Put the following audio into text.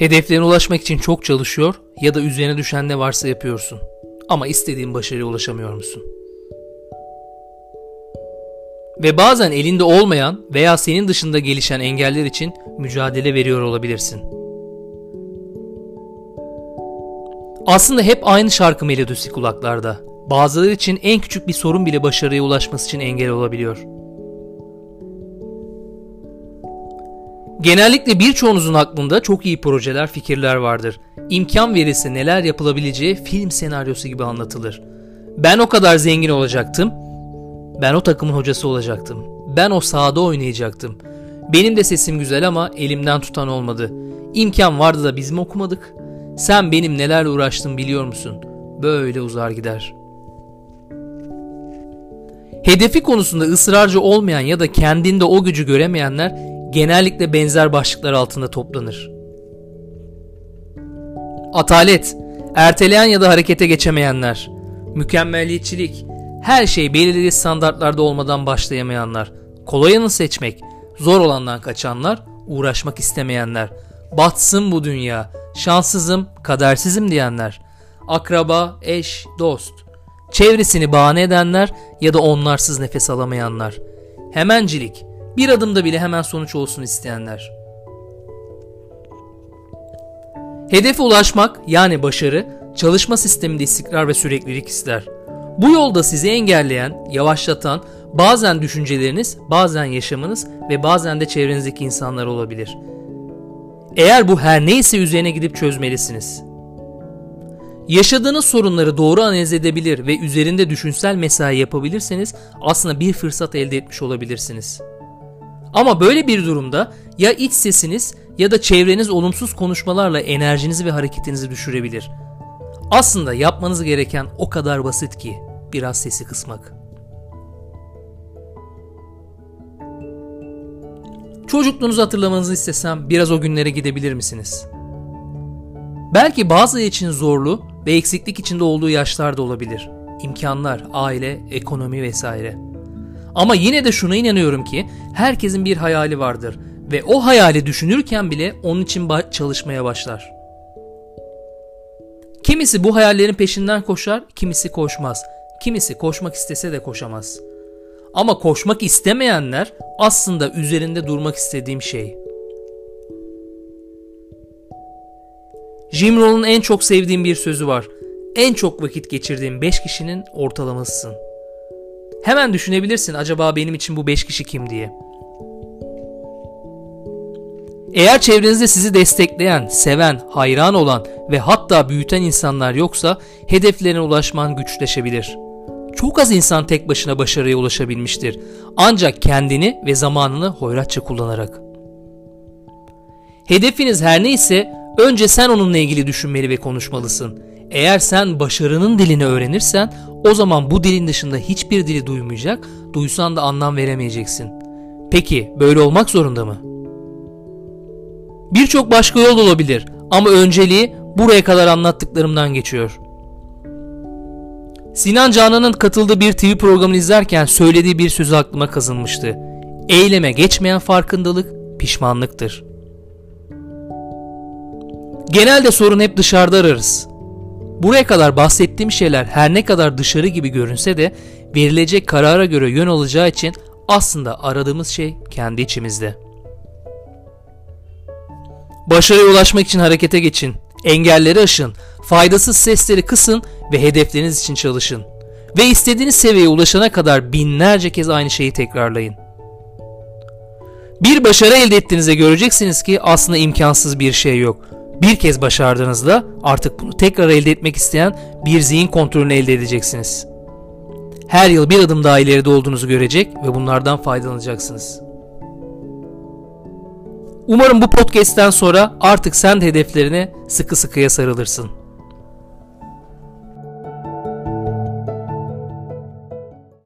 Hedeflerine ulaşmak için çok çalışıyor ya da üzerine düşen ne varsa yapıyorsun. Ama istediğin başarıya ulaşamıyor musun? Ve bazen elinde olmayan veya senin dışında gelişen engeller için mücadele veriyor olabilirsin. Aslında hep aynı şarkı melodisi kulaklarda. Bazıları için en küçük bir sorun bile başarıya ulaşması için engel olabiliyor. Genellikle birçoğunuzun aklında çok iyi projeler, fikirler vardır. İmkan verilse neler yapılabileceği film senaryosu gibi anlatılır. Ben o kadar zengin olacaktım. Ben o takımın hocası olacaktım. Ben o sahada oynayacaktım. Benim de sesim güzel ama elimden tutan olmadı. İmkan vardı da biz mi okumadık? Sen benim nelerle uğraştım biliyor musun? Böyle uzar gider. Hedefi konusunda ısrarcı olmayan ya da kendinde o gücü göremeyenler genellikle benzer başlıklar altında toplanır. Atalet, erteleyen ya da harekete geçemeyenler, mükemmelliyetçilik, her şey belirli standartlarda olmadan başlayamayanlar, kolayını seçmek, zor olandan kaçanlar, uğraşmak istemeyenler, batsın bu dünya, şanssızım, kadersizim diyenler, akraba, eş, dost, çevresini bahane edenler ya da onlarsız nefes alamayanlar, hemencilik, bir adımda bile hemen sonuç olsun isteyenler. Hedefe ulaşmak yani başarı çalışma sisteminde istikrar ve süreklilik ister. Bu yolda sizi engelleyen, yavaşlatan bazen düşünceleriniz, bazen yaşamınız ve bazen de çevrenizdeki insanlar olabilir. Eğer bu her neyse üzerine gidip çözmelisiniz. Yaşadığınız sorunları doğru analiz edebilir ve üzerinde düşünsel mesai yapabilirseniz aslında bir fırsat elde etmiş olabilirsiniz. Ama böyle bir durumda ya iç sesiniz ya da çevreniz olumsuz konuşmalarla enerjinizi ve hareketinizi düşürebilir. Aslında yapmanız gereken o kadar basit ki biraz sesi kısmak. Çocukluğunuzu hatırlamanızı istesem biraz o günlere gidebilir misiniz? Belki bazı için zorlu ve eksiklik içinde olduğu yaşlarda olabilir. İmkanlar, aile, ekonomi vesaire. Ama yine de şuna inanıyorum ki herkesin bir hayali vardır ve o hayali düşünürken bile onun için çalışmaya başlar. Kimisi bu hayallerin peşinden koşar, kimisi koşmaz. Kimisi koşmak istese de koşamaz. Ama koşmak istemeyenler aslında üzerinde durmak istediğim şey. Jim Rohn'un en çok sevdiğim bir sözü var. En çok vakit geçirdiğim 5 kişinin ortalamasısın. Hemen düşünebilirsin acaba benim için bu 5 kişi kim diye. Eğer çevrenizde sizi destekleyen, seven, hayran olan ve hatta büyüten insanlar yoksa hedeflerine ulaşman güçleşebilir. Çok az insan tek başına başarıya ulaşabilmiştir. Ancak kendini ve zamanını hoyratça kullanarak. Hedefiniz her neyse önce sen onunla ilgili düşünmeli ve konuşmalısın. Eğer sen başarının dilini öğrenirsen o zaman bu dilin dışında hiçbir dili duymayacak, duysan da anlam veremeyeceksin. Peki böyle olmak zorunda mı? Birçok başka yol olabilir ama önceliği buraya kadar anlattıklarımdan geçiyor. Sinan Canan'ın katıldığı bir TV programını izlerken söylediği bir sözü aklıma kazınmıştı. Eyleme geçmeyen farkındalık pişmanlıktır. Genelde sorun hep dışarıda ararız. Buraya kadar bahsettiğim şeyler her ne kadar dışarı gibi görünse de verilecek karara göre yön alacağı için aslında aradığımız şey kendi içimizde. Başarıya ulaşmak için harekete geçin. Engelleri aşın. Faydasız sesleri kısın ve hedefleriniz için çalışın. Ve istediğiniz seviyeye ulaşana kadar binlerce kez aynı şeyi tekrarlayın. Bir başarı elde ettiğinizde göreceksiniz ki aslında imkansız bir şey yok. Bir kez başardığınızda artık bunu tekrar elde etmek isteyen bir zihin kontrolünü elde edeceksiniz. Her yıl bir adım daha ileride olduğunuzu görecek ve bunlardan faydalanacaksınız. Umarım bu podcast'ten sonra artık sen de hedeflerine sıkı sıkıya sarılırsın.